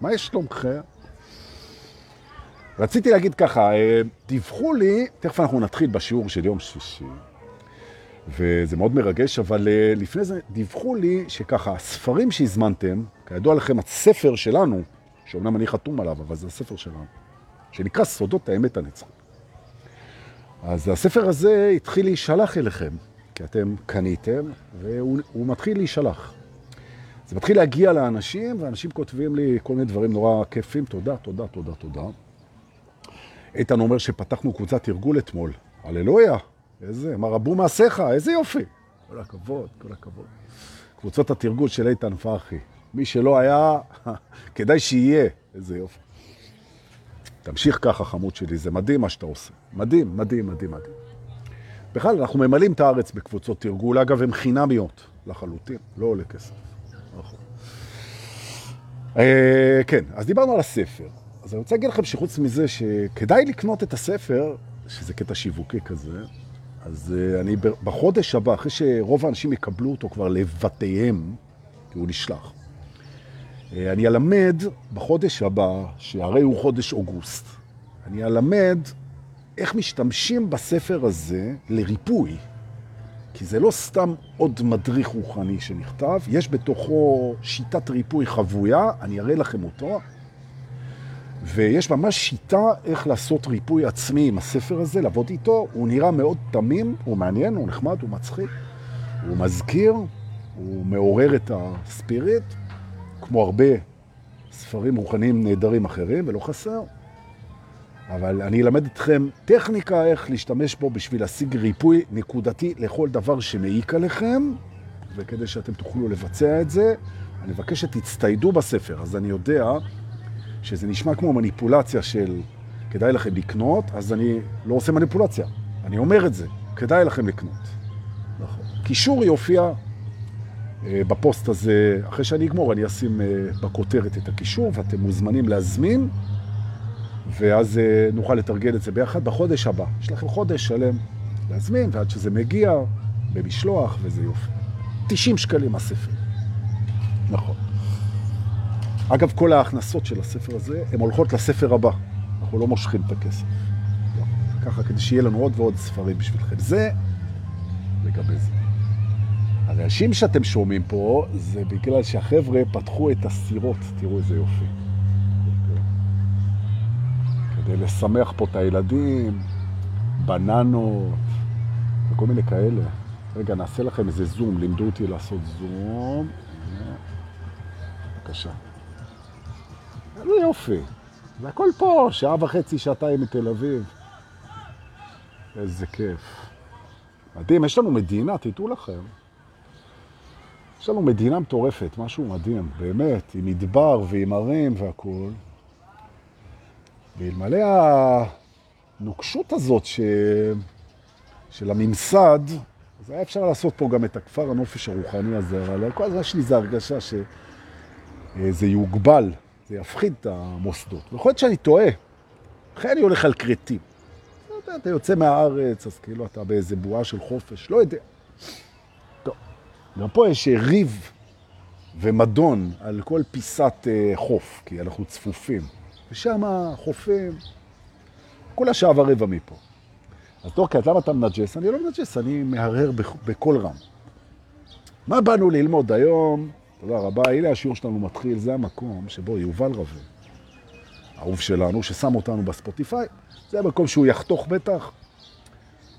מה יש שלומכם? רציתי להגיד ככה, אה, דיווחו לי, תכף אנחנו נתחיל בשיעור של יום שישי, וזה מאוד מרגש, אבל אה, לפני זה דיווחו לי שככה, הספרים שהזמנתם, כידוע לכם, הספר שלנו, שאומנם אני חתום עליו, אבל זה הספר שלנו, שנקרא סודות האמת הנצחית. אז הספר הזה התחיל להישלח אליכם, כי אתם קניתם, והוא מתחיל להישלח. זה מתחיל להגיע לאנשים, ואנשים כותבים לי כל מיני דברים נורא כיפים, תודה, תודה, תודה, תודה. איתן אומר שפתחנו קבוצת תרגול אתמול. הללויה, איזה, מה רבו מעשיך, איזה יופי. כל הכבוד, כל הכבוד. קבוצות התרגול של איתן פרחי. מי שלא היה, כדאי שיהיה. איזה יופי. תמשיך ככה, חמוד שלי, זה מדהים מה שאתה עושה. מדהים, מדהים, מדהים, מדהים. בכלל, אנחנו ממלאים את הארץ בקבוצות תרגול. אגב, הן חינמיות לחלוטין, לא עולה כסף. אה, כן, אז דיברנו על הספר. אז אני רוצה להגיד לכם שחוץ מזה שכדאי לקנות את הספר, שזה קטע שיווקי כזה, אז אה, אני בחודש הבא, אחרי שרוב האנשים יקבלו אותו כבר לבתיהם, כי הוא נשלח, אה, אני אלמד בחודש הבא, שהרי הוא חודש אוגוסט, אני אלמד איך משתמשים בספר הזה לריפוי. כי זה לא סתם עוד מדריך רוחני שנכתב, יש בתוכו שיטת ריפוי חבויה, אני אראה לכם אותו, ויש ממש שיטה איך לעשות ריפוי עצמי עם הספר הזה, לעבוד איתו. הוא נראה מאוד תמים, הוא מעניין, הוא נחמד, הוא מצחיק, הוא מזכיר, הוא מעורר את הספיריט, כמו הרבה ספרים רוחניים נהדרים אחרים, ולא חסר. אבל אני אלמד אתכם טכניקה איך להשתמש בו בשביל להשיג ריפוי נקודתי לכל דבר שמעיק עליכם, וכדי שאתם תוכלו לבצע את זה, אני מבקש שתצטיידו בספר. אז אני יודע שזה נשמע כמו מניפולציה של כדאי לכם לקנות, אז אני לא עושה מניפולציה. אני אומר את זה, כדאי לכם לקנות. נכון. קישור יופיע אה, בפוסט הזה, אחרי שאני אגמור, אני אשים אה, בכותרת את הקישור, ואתם מוזמנים להזמין, ואז אה, נוכל לתרגל את זה ביחד בחודש הבא. יש לכם חודש שלם להזמין, ועד שזה מגיע במשלוח, וזה יופי. 90 שקלים הספר. נכון. אגב, כל ההכנסות של הספר הזה, הן הולכות לספר הבא. אנחנו לא מושכים את הכסף. לא. ככה, כדי שיהיה לנו עוד ועוד ספרים בשבילכם. זה לגבי זה. הרעשים שאתם שומעים פה, זה בגלל שהחבר'ה פתחו את הסירות. תראו איזה יופי. כדי לשמח פה את הילדים, בננות, וכל מיני כאלה. רגע, נעשה לכם איזה זום, לימדו אותי לעשות זום. בבקשה. איזה יופי. זה הכל פה, שעה וחצי, שעתיים מתל אביב. איזה כיף. מדהים, יש לנו מדינה, תדעו לכם. יש לנו מדינה מטורפת, משהו מדהים, באמת, עם מדבר ועם ערים והכול. ואלמלא הנוקשות הזאת ש... של הממסד, אז היה אפשר לעשות פה גם את הכפר הנופש הרוחני הזה, אבל כל הזמן יש לי איזו הרגשה שזה יוגבל. זה יפחיד את המוסדות. ויכול להיות שאני טועה. אחרי אני הולך על קרטים. אתה, אתה יוצא מהארץ, אז כאילו אתה באיזה בועה של חופש, לא יודע. גם פה יש ריב ומדון על כל פיסת uh, חוף, כי אנחנו צפופים. ושם חופים, כולה שעה ורבע מפה. אז טוב, למה אתה מנג'ס? אני לא מנג'ס, אני מהרהר בקול רם. מה באנו ללמוד היום? תודה רבה. הנה השיעור שלנו מתחיל, זה המקום שבו יובל רווה, אהוב שלנו, ששם אותנו בספוטיפיי, זה המקום שהוא יחתוך בטח,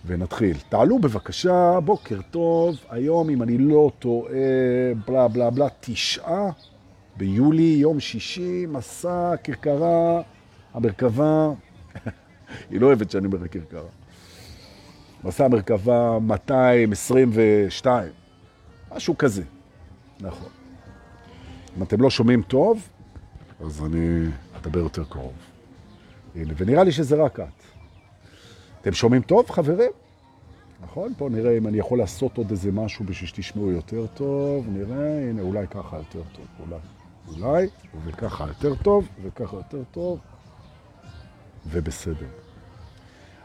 ונתחיל. תעלו בבקשה, בוקר טוב, היום, אם אני לא טועה, בלה בלה בלה, תשעה ביולי, יום שישי, מסע, כרכרה, המרכבה, היא לא אוהבת שאני אומר כרכרה. מסע המרכבה 222, משהו כזה, נכון. אם אתם לא שומעים טוב, אז אני אדבר יותר קרוב. הנה, ונראה לי שזה רק את. אתם שומעים טוב, חברים? נכון? פה נראה אם אני יכול לעשות עוד איזה משהו בשביל שתשמעו יותר טוב. נראה, הנה, אולי ככה יותר טוב. אולי, אולי, וככה יותר טוב, וככה יותר טוב, ובסדר.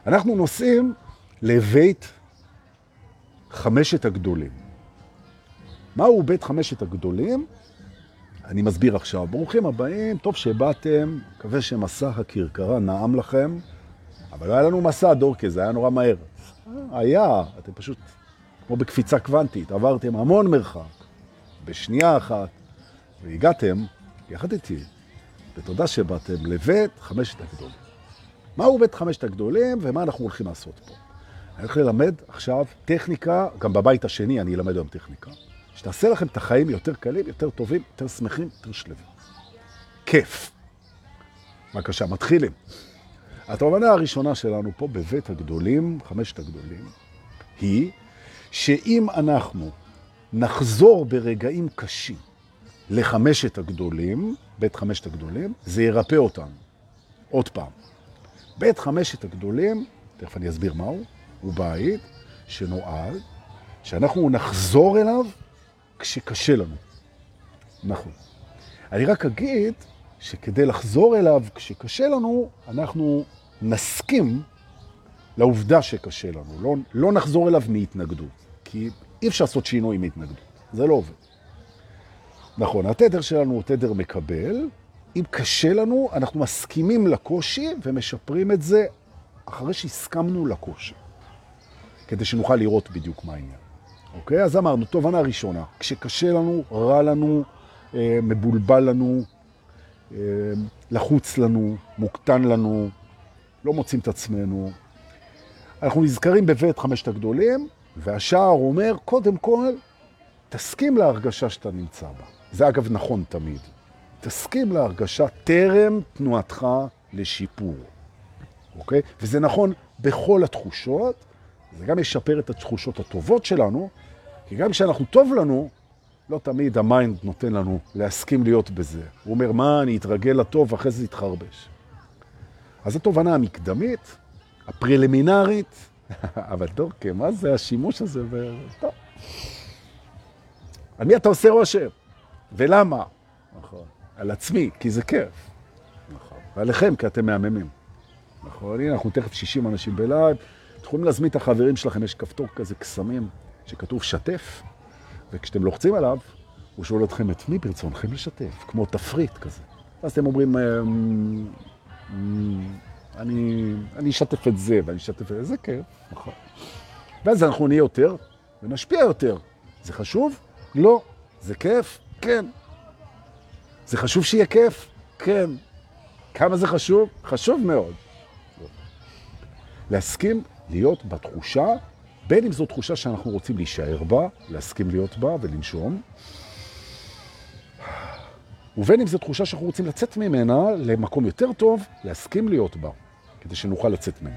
אנחנו נוסעים לבית חמשת הגדולים. מהו בית חמשת הגדולים? אני מסביר עכשיו. ברוכים הבאים, טוב שבאתם, מקווה שמסע הכרכרה נעם לכם, אבל לא היה לנו מסע דורקי, זה היה נורא מהר. היה, אתם פשוט כמו בקפיצה קוונטית, עברתם המון מרחק, בשנייה אחת, והגעתם, יחד איתי, ותודה שבאתם לבית חמשת הגדולים. מהו בית חמשת הגדולים ומה אנחנו הולכים לעשות פה? אני הולך ללמד עכשיו טכניקה, גם בבית השני אני אלמד היום טכניקה, שתעשה לכם את החיים יותר קלים, יותר טובים, יותר שמחים, יותר שלווים. כיף. בבקשה, מתחילים. התובנה הראשונה שלנו פה בבית הגדולים, חמשת הגדולים, היא שאם אנחנו נחזור ברגעים קשים לחמשת הגדולים, בית חמשת הגדולים, זה ירפא אותנו. עוד פעם. בית חמשת הגדולים, תכף אני אסביר מהו, הוא בית שנועד שאנחנו נחזור אליו כשקשה לנו. נכון. אני רק אגיד שכדי לחזור אליו כשקשה לנו, אנחנו נסכים לעובדה שקשה לנו. לא, לא נחזור אליו מהתנגדות, כי אי אפשר לעשות שינוי מהתנגדות. זה לא עובד. נכון, התדר שלנו הוא תדר מקבל. אם קשה לנו, אנחנו מסכימים לקושי ומשפרים את זה אחרי שהסכמנו לקושי, כדי שנוכל לראות בדיוק מה העניין. אוקיי? אז אמרנו, תובנה ראשונה, כשקשה לנו, רע לנו, אה, מבולבל לנו, אה, לחוץ לנו, מוקטן לנו, לא מוצאים את עצמנו. אנחנו נזכרים בבית חמשת הגדולים, והשער אומר, קודם כל, תסכים להרגשה שאתה נמצא בה. זה אגב נכון תמיד. תסכים להרגשה טרם תנועתך לשיפור, אוקיי? וזה נכון בכל התחושות, זה גם ישפר את התחושות הטובות שלנו, כי גם כשאנחנו טוב לנו, לא תמיד ה mind נותן לנו להסכים להיות בזה. הוא אומר, מה, אני אתרגל לטוב, אחרי זה יתחרבש. אז התובנה המקדמית, הפרלימינרית, אבל דורקה, מה זה השימוש הזה? טוב. על מי אתה עושה רושם? ולמה? נכון. על עצמי, כי זה כיף. נכון. ועליכם, כי אתם מהממים. נכון. הנה, אנחנו תכף 60 אנשים בלייב. יכולים להזמין את החברים שלכם, יש כפתור כזה קסמים שכתוב שתף, וכשאתם לוחצים עליו, הוא שואל אתכם את מי ברצונכם לשתף, כמו תפריט כזה. אז אתם אומרים, אמ, אמ, אני, אני אשתף את זה, ואני אשתף את זה, זה כיף, נכון. ואז אנחנו נהיה יותר, ונשפיע יותר. זה חשוב? לא. זה כיף? כן. זה חשוב שיהיה כיף? כן. כמה זה חשוב? חשוב מאוד. להסכים להיות בתחושה, בין אם זו תחושה שאנחנו רוצים להישאר בה, להסכים להיות בה ולנשום, ובין אם זו תחושה שאנחנו רוצים לצאת ממנה למקום יותר טוב, להסכים להיות בה, כדי שנוכל לצאת ממנה.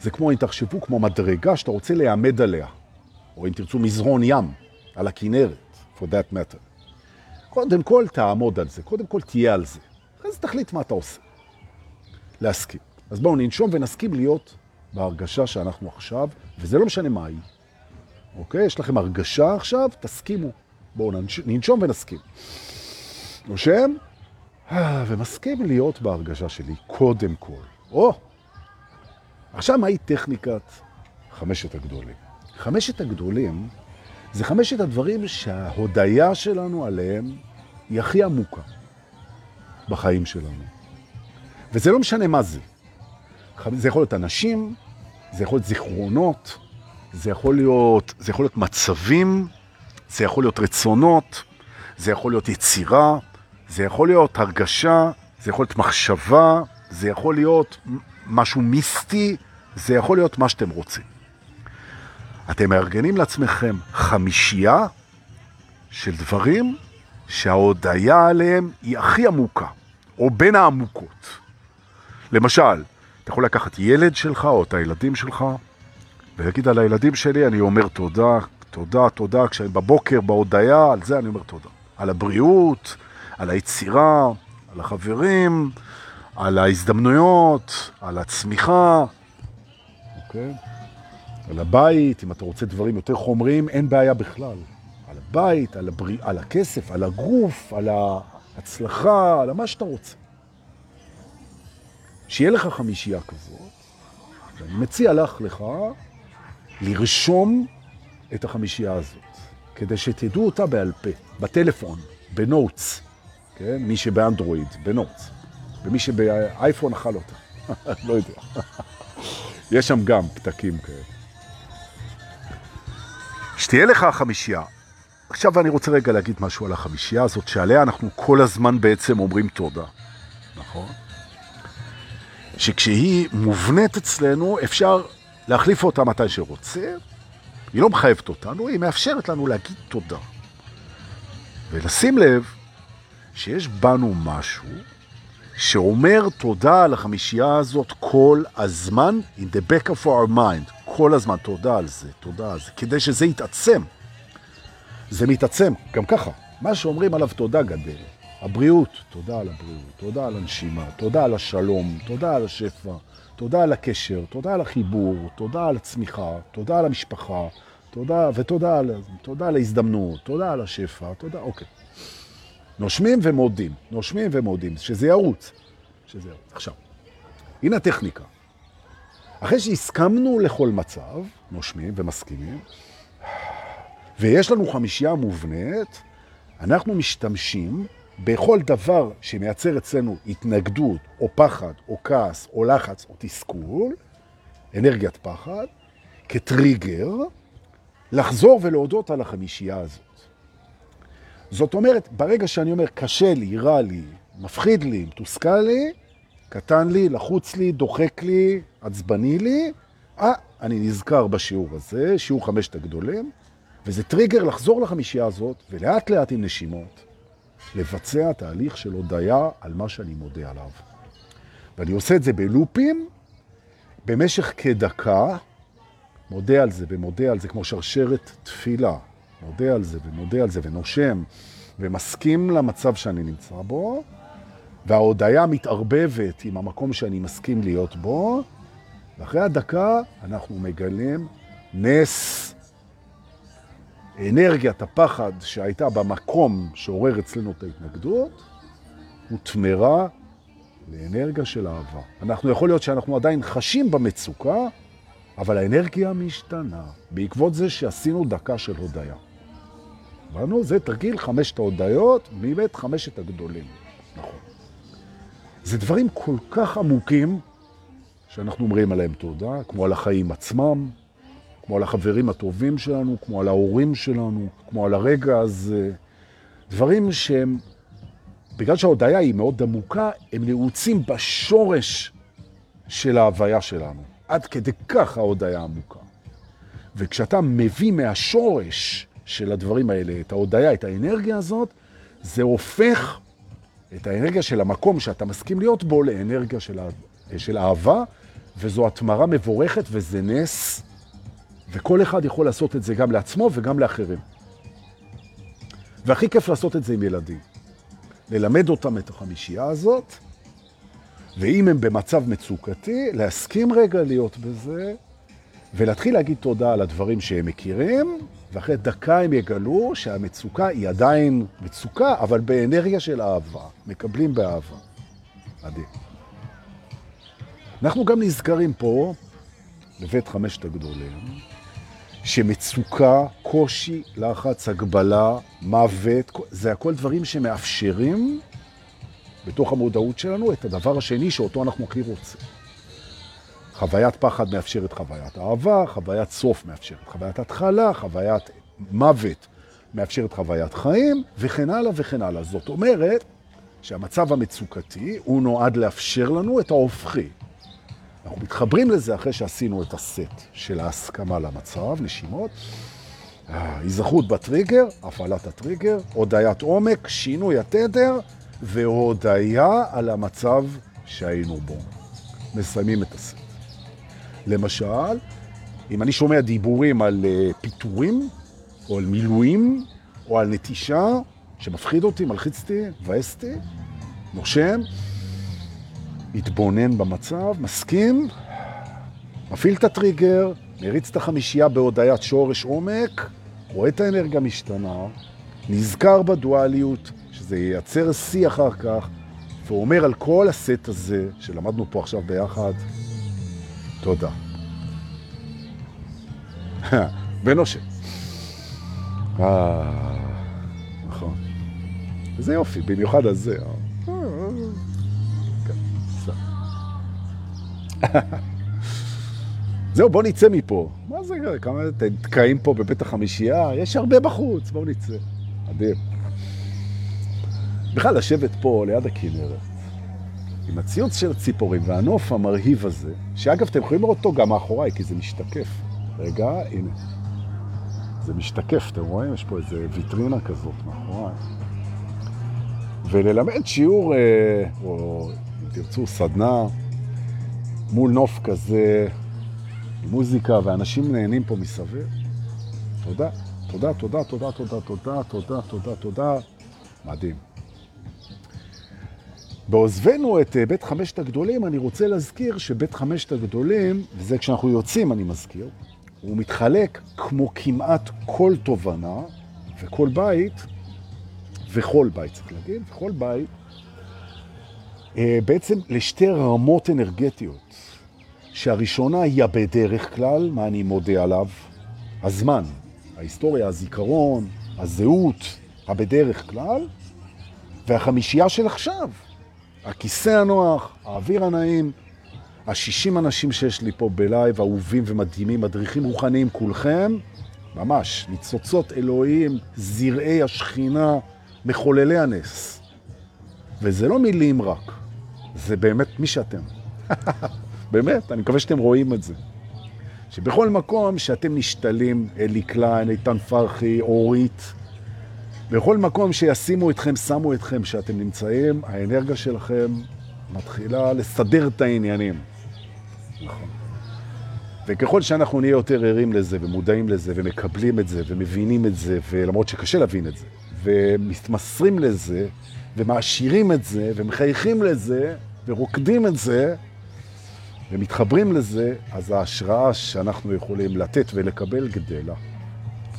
זה כמו, אם תחשבו, כמו מדרגה שאתה רוצה להיעמד עליה, או אם תרצו מזרון ים, על הכנרת, for that matter. קודם כל תעמוד על זה, קודם כל תהיה על זה. זה תחליט מה אתה עושה. להסכים. אז בואו ננשום ונסכים להיות בהרגשה שאנחנו עכשיו, וזה לא משנה מה היא. אוקיי? יש לכם הרגשה עכשיו, תסכימו. בואו ננשום ונסכים. נושם, אה, ומסכים להיות בהרגשה שלי, קודם כל. או! עכשיו, מהי טכניקת חמשת הגדולים? חמשת הגדולים זה חמשת הדברים שההודיה שלנו עליהם היא הכי עמוקה בחיים שלנו. וזה לא משנה מה זה. זה יכול להיות אנשים, זה יכול להיות זיכרונות, זה יכול להיות, זה יכול להיות מצבים, זה יכול להיות רצונות, זה יכול להיות יצירה, זה יכול להיות הרגשה, זה יכול להיות מחשבה, זה יכול להיות משהו מיסטי, זה יכול להיות מה שאתם רוצים. אתם מארגנים לעצמכם חמישייה של דברים שההודעה עליהם היא הכי עמוקה, או בין העמוקות. למשל, אתה יכול לקחת ילד שלך או את הילדים שלך, ולהגיד על הילדים שלי, אני אומר תודה, תודה, תודה, כשאני בבוקר בהודעה, על זה אני אומר תודה. על הבריאות, על היצירה, על החברים, על ההזדמנויות, על הצמיחה, אוקיי? על הבית, אם אתה רוצה דברים יותר חומריים, אין בעיה בכלל. על הבית, על, הבריא, על הכסף, על הגוף, על ההצלחה, על מה שאתה רוצה. שיהיה לך חמישייה כזאת, ואני מציע לך לך לרשום את החמישייה הזאת, כדי שתדעו אותה בעל פה, בטלפון, בנוטס, כן? מי שבאנדרואיד, בנוטס. ומי שבאייפון אכל אותה. לא יודע. יש שם גם פתקים כאלה. שתהיה לך החמישייה. עכשיו אני רוצה רגע להגיד משהו על החמישייה הזאת, שעליה אנחנו כל הזמן בעצם אומרים תודה. נכון? שכשהיא מובנית אצלנו, אפשר להחליף אותה מתי שרוצה. היא לא מחייבת אותנו, היא מאפשרת לנו להגיד תודה. ולשים לב שיש בנו משהו שאומר תודה על החמישייה הזאת כל הזמן, in the back of our mind, כל הזמן, תודה על זה, תודה על זה, כדי שזה יתעצם. זה מתעצם, גם ככה. מה שאומרים עליו תודה גדל. הבריאות, תודה על הבריאות, תודה על הנשימה, תודה על השלום, תודה על השפע, תודה על הקשר, תודה על החיבור, תודה על הצמיחה, תודה על המשפחה, תודה ותודה על, תודה על ההזדמנות, תודה על השפע, תודה, אוקיי. נושמים ומודים, נושמים ומודים, שזה ירוץ. שזה ירוץ. עכשיו, הנה הטכניקה. אחרי שהסכמנו לכל מצב, נושמים ומסכימים, ויש לנו חמישייה מובנית, אנחנו משתמשים בכל דבר שמייצר אצלנו התנגדות, או פחד, או כעס, או לחץ, או תסכול, אנרגיית פחד, כטריגר, לחזור ולהודות על החמישייה הזאת. זאת אומרת, ברגע שאני אומר, קשה לי, רע לי, מפחיד לי, מתוסכל לי, קטן לי, לחוץ לי, דוחק לי, עצבני לי, אה, אני נזכר בשיעור הזה, שיעור חמשת הגדולים, וזה טריגר לחזור לחמישייה הזאת, ולאט לאט עם נשימות, לבצע תהליך של הודיה על מה שאני מודה עליו. ואני עושה את זה בלופים, במשך כדקה, מודה על זה ומודה על זה כמו שרשרת תפילה. מודה על זה ומודה על זה ונושם ומסכים למצב שאני נמצא בו, וההודיה מתערבבת עם המקום שאני מסכים להיות בו, ואחרי הדקה אנחנו מגלים נס. אנרגיית הפחד שהייתה במקום שעורר אצלנו את ההתנגדות, הותמרה לאנרגיה של אהבה. אנחנו יכול להיות שאנחנו עדיין חשים במצוקה, אבל האנרגיה משתנה בעקבות זה שעשינו דקה של הודיה. אמרנו, זה תרגיל חמשת ההודיות מבית חמשת הגדולים. נכון. זה דברים כל כך עמוקים שאנחנו אומרים עליהם תודה, כמו על החיים עצמם, כמו על החברים הטובים שלנו, כמו על ההורים שלנו, כמו על הרגע הזה. דברים שהם, בגלל שההודיה היא מאוד עמוקה, הם נעוצים בשורש של ההוויה שלנו. עד כדי כך ההודיה עמוקה. וכשאתה מביא מהשורש של הדברים האלה, את ההודיה, את האנרגיה הזאת, זה הופך את האנרגיה של המקום שאתה מסכים להיות בו לאנרגיה של, של אהבה, וזו התמרה מבורכת וזה נס, וכל אחד יכול לעשות את זה גם לעצמו וגם לאחרים. והכי כיף לעשות את זה עם ילדים. ללמד אותם את החמישייה הזאת, ואם הם במצב מצוקתי, להסכים רגע להיות בזה, ולהתחיל להגיד תודה על הדברים שהם מכירים, ואחרי דקה הם יגלו שהמצוקה היא עדיין מצוקה, אבל באנרגיה של אהבה. מקבלים באהבה. מדהים. אנחנו גם נזכרים פה, בבית חמשת הגדולים, שמצוקה, קושי, לחץ, הגבלה, מוות, זה הכל דברים שמאפשרים בתוך המודעות שלנו את הדבר השני שאותו אנחנו הכי רוצים. חוויית פחד מאפשרת חוויית אהבה, חוויית סוף מאפשרת חוויית התחלה, חוויית מוות מאפשרת חוויית חיים, וכן הלאה וכן הלאה. זאת אומרת שהמצב המצוקתי הוא נועד לאפשר לנו את ההופכי. אנחנו מתחברים לזה אחרי שעשינו את הסט של ההסכמה למצב, נשימות, היזכרות בטריגר, הפעלת הטריגר, הודיית עומק, שינוי התדר והודיה על המצב שהיינו בו. מסיימים את הסט. למשל, אם אני שומע דיבורים על אה, פיתורים, או על מילואים, או על נטישה, שמפחיד אותי, מלחיץ אותי, נושם, מתבונן במצב, מסכים, מפעיל את הטריגר, מריץ את החמישייה בהודעת שורש עומק, רואה את האנרגיה משתנה, נזכר בדואליות, שזה ייצר שיא אחר כך, ואומר על כל הסט הזה, שלמדנו פה עכשיו ביחד, תודה. ונושם. אה, נכון. זה יופי, במיוחד הזה. כן, זהו, בוא נצא מפה. מה זה, כמה תקעים פה בבית החמישייה? יש הרבה בחוץ, בואו נצא. מדהים. בכלל, לשבת פה ליד הכנרת, עם הציוץ של הציפורים והנוף המרהיב הזה, שאגב, אתם יכולים לראות אותו גם מאחוריי, כי זה משתקף. רגע, הנה. זה משתקף, אתם רואים? יש פה איזה ויטרינה כזאת מאחוריי. וללמד שיעור, אה, או אם תרצו, סדנה, מול נוף כזה, מוזיקה, ואנשים נהנים פה מסביב. תודה, תודה, תודה, תודה, תודה, תודה, תודה, תודה, תודה. מדהים. בעוזבנו את אה, בית חמשת הגדולים, אני רוצה להזכיר שבית חמשת הגדולים, וזה כשאנחנו יוצאים אני מזכיר, הוא מתחלק כמו כמעט כל תובנה וכל בית, וכל בית צריך להגיד, וכל בית, אה, בעצם לשתי רמות אנרגטיות, שהראשונה היא בדרך כלל, מה אני מודה עליו? הזמן, ההיסטוריה, הזיכרון, הזהות, הבדרך כלל, והחמישייה של עכשיו, הכיסא הנוח, האוויר הנעים, השישים אנשים שיש לי פה בלייב, אהובים ומדהימים, מדריכים רוחניים כולכם, ממש, ניצוצות אלוהים, זרעי השכינה, מחוללי הנס. וזה לא מילים רק, זה באמת מי שאתם. באמת, אני מקווה שאתם רואים את זה. שבכל מקום שאתם נשתלים, אלי קליין, איתן פרחי, אורית, בכל מקום שישימו אתכם, שמו אתכם, שאתם נמצאים, האנרגיה שלכם מתחילה לסדר את העניינים. נכון. וככל שאנחנו נהיה יותר ערים לזה ומודעים לזה ומקבלים את זה ומבינים את זה, ולמרות שקשה להבין את זה, ומתמסרים לזה ומעשירים את זה ומחייכים לזה ורוקדים את זה ומתחברים לזה, אז ההשראה שאנחנו יכולים לתת ולקבל גדלה.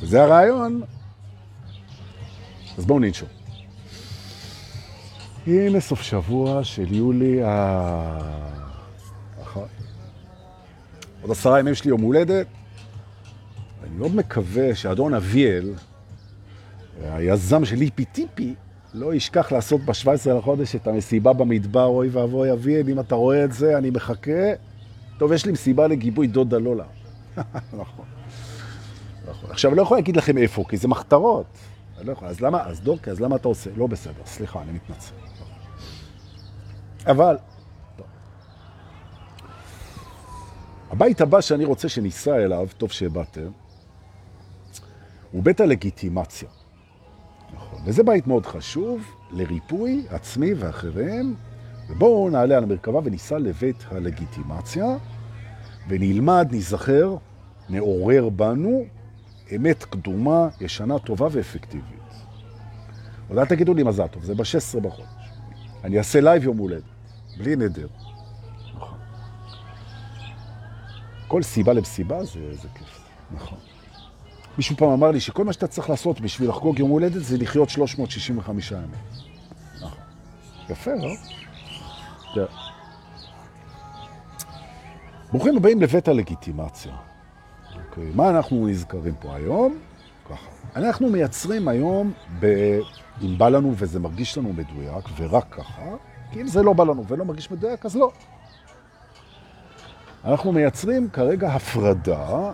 וזה הרעיון. אז בואו ננשום. הנה סוף שבוע של יולי ה... עוד עשרה ימים יש לי יום הולדת. אני מאוד מקווה שאדון אביאל, היזם של ליפי טיפי, לא ישכח לעשות ב-17 לחודש את המסיבה במדבר, אוי ואבוי אביאל, אם אתה רואה את זה, אני מחכה. טוב, יש לי מסיבה לגיבוי דודה לולה. נכון. נכון. עכשיו, אני לא יכול להגיד לכם איפה, כי זה מחתרות. אני לא יכול. אז למה, אז דורקי, אז למה אתה עושה? לא בסדר, סליחה, אני מתנצל. אבל, הבית הבא שאני רוצה שניסע אליו, טוב שבאתם, הוא בית הלגיטימציה. נכון. וזה בית מאוד חשוב לריפוי עצמי ואחרים. ובואו נעלה על המרכבה וניסע לבית הלגיטימציה, ונלמד, נזכר, נעורר בנו אמת קדומה, ישנה, טובה ואפקטיבית. עוד אל תגידו לי מזל טוב, זה ב-16 בחודש. אני אעשה לייב יום הולדת, בלי נדר. כל סיבה למסיבה זה, זה כיף, נכון. מישהו פעם אמר לי שכל מה שאתה צריך לעשות בשביל לחגוג יום הולדת זה לחיות 365 ימים. נכון. יפה, לא? כן. ברוכים הבאים לבית הלגיטימציה. אוקיי, מה אנחנו נזכרים פה היום? ככה. אנחנו מייצרים היום, ב... אם בא לנו וזה מרגיש לנו מדויק, ורק ככה, כי אם זה לא בא לנו ולא מרגיש מדויק, אז לא. אנחנו מייצרים כרגע הפרדה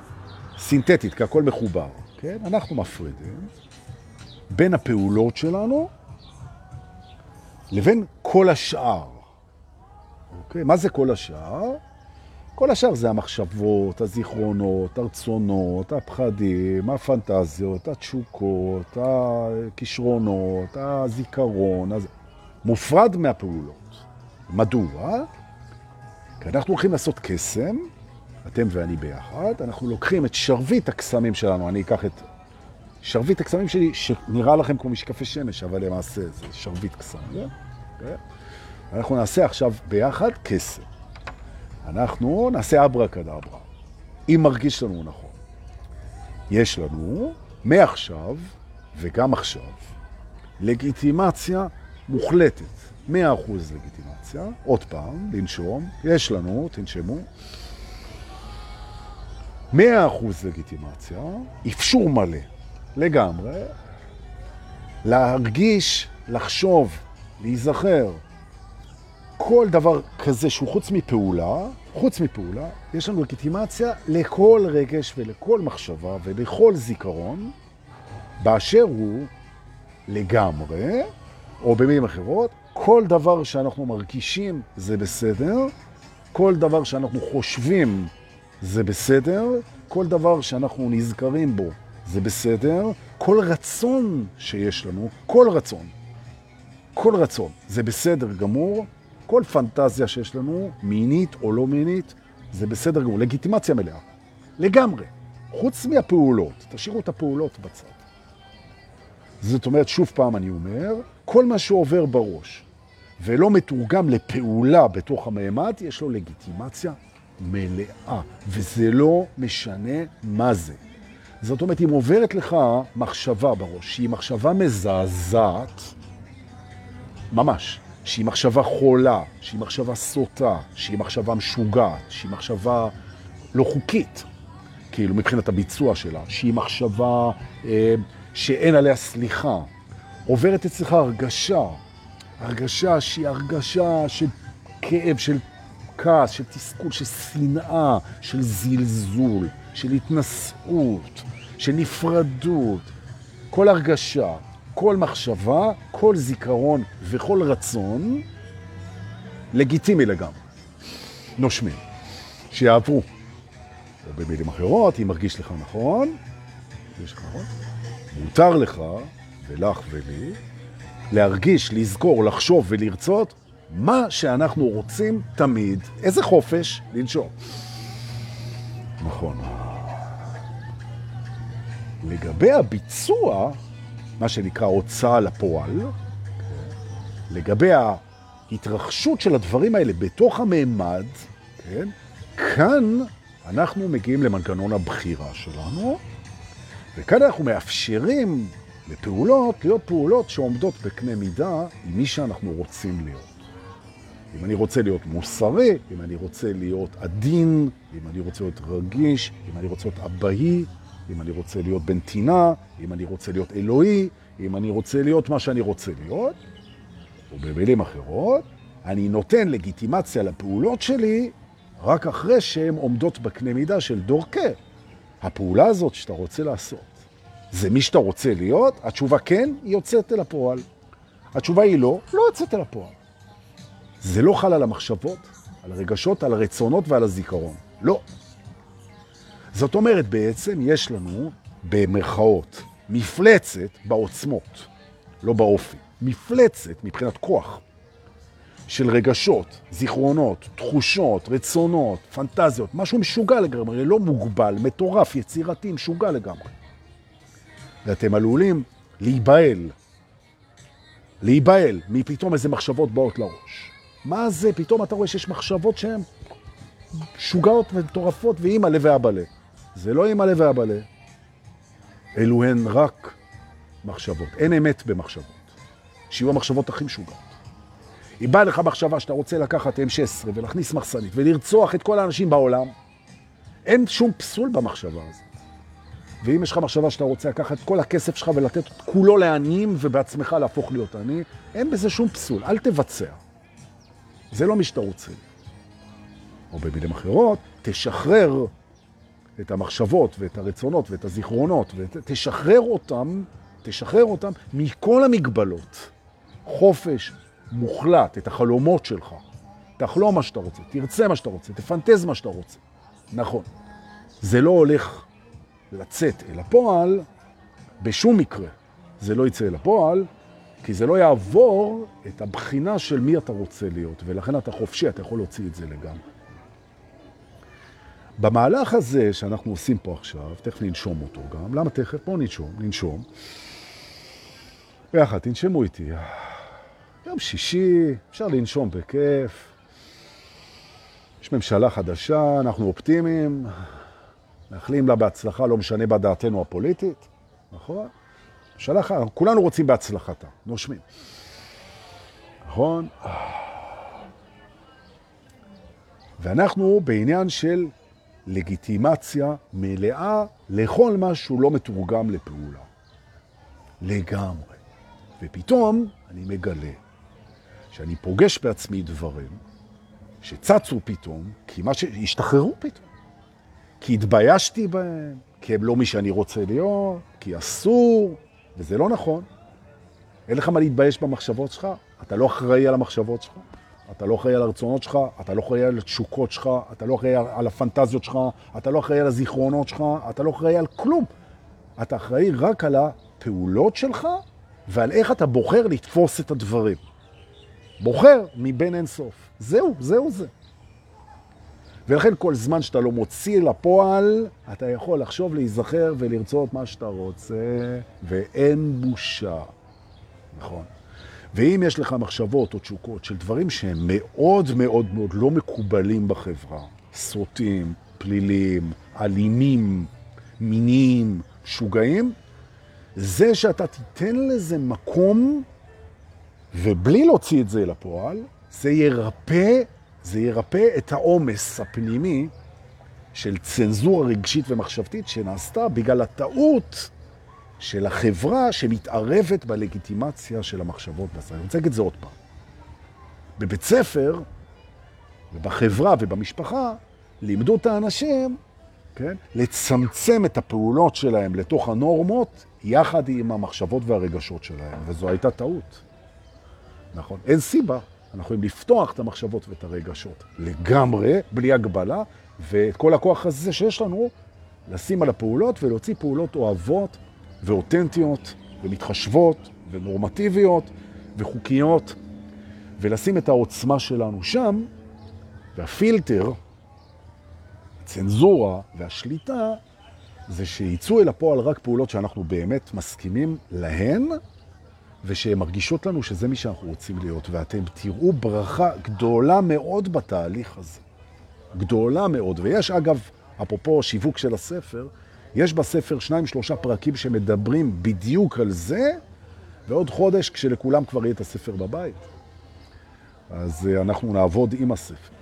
סינתטית, כי הכל מחובר, כן? אנחנו מפרידים בין הפעולות שלנו לבין כל השאר. אוקיי? מה זה כל השאר? כל השאר זה המחשבות, הזיכרונות, הרצונות, הפחדים, הפנטזיות, התשוקות, הכישרונות, הזיכרון, אז... מופרד מהפעולות. מדוע? כי אנחנו הולכים לעשות קסם, אתם ואני ביחד, אנחנו לוקחים את שרביט הקסמים שלנו, אני אקח את שרביט הקסמים שלי, שנראה לכם כמו משקפי שמש, אבל למעשה זה שרביט קסם, זה? Okay. אנחנו נעשה עכשיו ביחד קסם. אנחנו נעשה אברה כדברה, אם מרגיש לנו נכון. יש לנו, מעכשיו וגם עכשיו, לגיטימציה מוחלטת, 100% לגיטימציה, עוד פעם, לנשום, יש לנו, תנשמו, 100% לגיטימציה, אפשור מלא, לגמרי, להרגיש לחשוב, להיזכר, כל דבר כזה שהוא חוץ מפעולה, חוץ מפעולה, יש לנו לגיטימציה לכל רגש ולכל מחשבה ולכל זיכרון, באשר הוא לגמרי, או במילים אחרות, כל דבר שאנחנו מרגישים זה בסדר, כל דבר שאנחנו חושבים זה בסדר, כל דבר שאנחנו נזכרים בו זה בסדר, כל רצון שיש לנו, כל רצון, כל רצון, זה בסדר גמור, כל פנטזיה שיש לנו, מינית או לא מינית, זה בסדר גמור, לגיטימציה מלאה, לגמרי, חוץ מהפעולות, תשאירו את הפעולות בצד. זאת אומרת, שוב פעם אני אומר, כל מה שעובר בראש ולא מתורגם לפעולה בתוך המעמד, יש לו לגיטימציה מלאה, וזה לא משנה מה זה. זאת אומרת, אם עוברת לך מחשבה בראש, שהיא מחשבה מזעזעת, ממש, שהיא מחשבה חולה, שהיא מחשבה סוטה, שהיא מחשבה משוגעת, שהיא מחשבה לא חוקית, כאילו מבחינת הביצוע שלה, שהיא מחשבה אה, שאין עליה סליחה, עוברת אצלך הרגשה, הרגשה שהיא הרגשה של כאב, של כעס, של תסכול, של שנאה, של זלזול, של התנשאות, של נפרדות. כל הרגשה, כל מחשבה, כל זיכרון וכל רצון לגיטימי לגמרי. נושמים, שיעברו. או במילים אחרות, אם מרגיש לך נכון, יש לך נכון, מותר לך, ולך ולי, להרגיש, לזכור, לחשוב ולרצות מה שאנחנו רוצים תמיד. איזה חופש? לנשום. נכון. לגבי הביצוע, מה שנקרא הוצאה לפועל, לגבי ההתרחשות של הדברים האלה בתוך הממד, כן? כאן אנחנו מגיעים למנגנון הבחירה שלנו, וכאן אנחנו מאפשרים לפעולות להיות פעולות שעומדות בקנה מידה עם מי שאנחנו רוצים להיות. אם אני רוצה להיות מוסרי, אם אני רוצה להיות עדין, אם אני רוצה להיות רגיש, אם אני רוצה להיות אבהי, אם אני רוצה להיות בנתינה, אם אני רוצה להיות אלוהי, אם אני רוצה להיות מה שאני רוצה להיות, ובמילים אחרות, אני נותן לגיטימציה לפעולות שלי רק אחרי שהן עומדות בקנה מידה של דורקה. הפעולה הזאת שאתה רוצה לעשות, זה מי שאתה רוצה להיות? התשובה כן, היא יוצאת אל הפועל. התשובה היא לא, לא יוצאת אל הפועל. זה לא חל על המחשבות, על הרגשות, על הרצונות ועל הזיכרון. לא. זאת אומרת, בעצם יש לנו, במרכאות, מפלצת בעוצמות, לא באופי. מפלצת מבחינת כוח של רגשות, זיכרונות, תחושות, רצונות, פנטזיות, משהו משוגע לגמרי, לא מוגבל, מטורף, יצירתי, משוגע לגמרי. ואתם עלולים להיבהל, להיבהל מפתאום איזה מחשבות באות לראש. מה זה? פתאום אתה רואה שיש מחשבות שהן שוגעות ומטורפות ואימא לב ואבא לב. זה לא אימא לב ואבא לב. אלו הן רק מחשבות. אין אמת במחשבות. שיהיו המחשבות הכי משוגעות. אם בא לך מחשבה שאתה רוצה לקחת M16 ולהכניס מחסנית ולרצוח את כל האנשים בעולם, אין שום פסול במחשבה הזאת. ואם יש לך מחשבה שאתה רוצה לקחת את כל הכסף שלך ולתת את כולו לעניים ובעצמך להפוך להיות עני, אין בזה שום פסול, אל תבצע. זה לא מי שאתה רוצה. או במילים אחרות, תשחרר את המחשבות ואת הרצונות ואת הזיכרונות ותשחרר אותם, תשחרר אותם מכל המגבלות. חופש מוחלט, את החלומות שלך. תחלום מה שאתה רוצה, תרצה מה שאתה רוצה, תפנטז מה שאתה רוצה. נכון. זה לא הולך לצאת אל הפועל, בשום מקרה זה לא יצא אל הפועל, כי זה לא יעבור את הבחינה של מי אתה רוצה להיות, ולכן אתה חופשי, אתה יכול להוציא את זה לגמרי. במהלך הזה שאנחנו עושים פה עכשיו, תכף ננשום אותו גם, למה תכף? בואו ננשום, ננשום. ביחד, תנשמו איתי. יום שישי, אפשר לנשום בכיף. יש ממשלה חדשה, אנחנו אופטימיים, מאחלים לה בהצלחה, לא משנה בדעתנו הפוליטית, נכון? שלח, כולנו רוצים בהצלחתה, נושמים. נכון? ואנחנו בעניין של לגיטימציה מלאה לכל מה שהוא לא מתורגם לפעולה. לגמרי. ופתאום אני מגלה שאני פוגש בעצמי דברים שצצו פתאום, כי מה שהשתחררו פתאום. כי התביישתי בהם, כי הם לא מי שאני רוצה להיות, כי אסור, וזה לא נכון. אין לך מה להתבייש במחשבות שלך, אתה לא אחראי על המחשבות שלך, אתה לא אחראי על הרצונות שלך, אתה לא אחראי על התשוקות שלך, אתה לא אחראי על הפנטזיות שלך, אתה לא אחראי על הזיכרונות שלך, אתה לא אחראי על כלום. אתה אחראי רק על הפעולות שלך ועל איך אתה בוחר לתפוס את הדברים. בוחר מבין אין סוף. זהו, זהו זה. ולכן כל זמן שאתה לא מוציא לפועל, אתה יכול לחשוב, להיזכר ולרצות מה שאתה רוצה, ואין בושה. נכון. ואם יש לך מחשבות או תשוקות של דברים שהם מאוד מאוד מאוד לא מקובלים בחברה, סרוטים, פלילים, אלימים, מיניים, שוגעים, זה שאתה תיתן לזה מקום, ובלי להוציא את זה לפועל, זה ירפא, זה ירפא את העומס הפנימי של צנזורה רגשית ומחשבתית שנעשתה בגלל הטעות של החברה שמתערבת בלגיטימציה של המחשבות בסדר. אני רוצה להגיד את זה עוד פעם. בבית ספר, ובחברה ובמשפחה, לימדו את האנשים, כן, לצמצם את הפעולות שלהם לתוך הנורמות, יחד עם המחשבות והרגשות שלהם, וזו הייתה טעות. נכון? אין סיבה. אנחנו יכולים לפתוח את המחשבות ואת הרגשות לגמרי, בלי הגבלה, ואת כל הכוח הזה שיש לנו, לשים על הפעולות ולהוציא פעולות אוהבות ואותנטיות ומתחשבות ונורמטיביות וחוקיות, ולשים את העוצמה שלנו שם, והפילטר, הצנזורה והשליטה, זה שיצאו אל הפועל רק פעולות שאנחנו באמת מסכימים להן, ושהן מרגישות לנו שזה מי שאנחנו רוצים להיות. ואתם תראו ברכה גדולה מאוד בתהליך הזה. גדולה מאוד. ויש, אגב, אפרופו שיווק של הספר, יש בספר שניים, שלושה פרקים שמדברים בדיוק על זה, ועוד חודש כשלכולם כבר יהיה את הספר בבית. אז אה, אנחנו נעבוד עם הספר.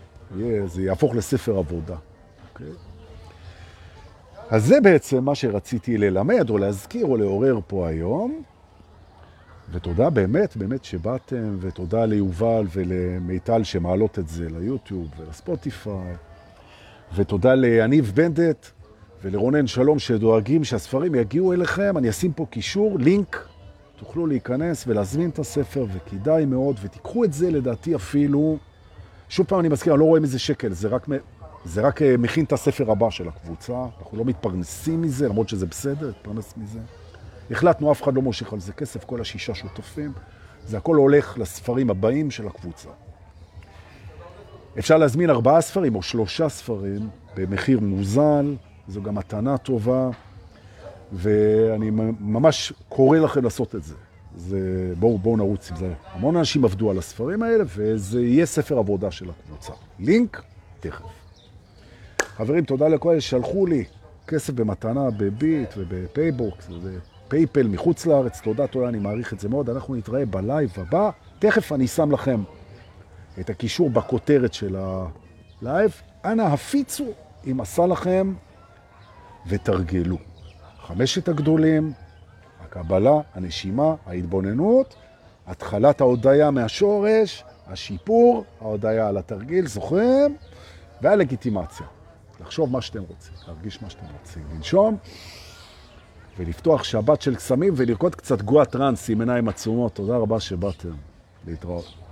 זה יהפוך לספר עבודה. Okay. אוקיי? אז זה בעצם מה שרציתי ללמד או להזכיר או לעורר פה היום. ותודה באמת, באמת שבאתם, ותודה ליובל ולמיטל שמעלות את זה ליוטיוב ולספוטיפיי, ותודה לאניב בנדט ולרונן שלום שדואגים שהספרים יגיעו אליכם. אני אשים פה קישור, לינק, תוכלו להיכנס ולהזמין את הספר, וכדאי מאוד, ותיקחו את זה לדעתי אפילו, שוב פעם אני מזכיר, אני לא רואה מזה שקל, זה רק, זה רק אה, מכין את הספר הבא של הקבוצה, אנחנו לא מתפרנסים מזה, למרות שזה בסדר, להתפרנס מזה. החלטנו, אף אחד לא מושך על זה כסף, כל השישה שותפים, זה הכל הולך לספרים הבאים של הקבוצה. אפשר להזמין ארבעה ספרים או שלושה ספרים במחיר מוזל, זו גם מתנה טובה, ואני ממש קורא לכם לעשות את זה. זה, בואו בוא נרוץ עם זה. המון אנשים עבדו על הספרים האלה, וזה יהיה ספר עבודה של הקבוצה. לינק, תכף. חברים, תודה לכל אלה לי כסף במתנה בביט ובפייבוקס ובפייפל מחוץ לארץ. תודה, תודה, אני מעריך את זה מאוד. אנחנו נתראה בלייב הבא. תכף אני שם לכם את הקישור בכותרת של הלייב. אנא הפיצו אם עשה לכם ותרגלו. חמשת הגדולים, הקבלה, הנשימה, ההתבוננות, התחלת ההודעה מהשורש, השיפור, ההודעה על התרגיל, זוכרים? והלגיטימציה. לחשוב מה שאתם רוצים, להרגיש מה שאתם רוצים, לנשום ולפתוח שבת של קסמים ולרקוד קצת גואה טרנס עם עיניים עצומות. תודה רבה שבאתם. להתראות.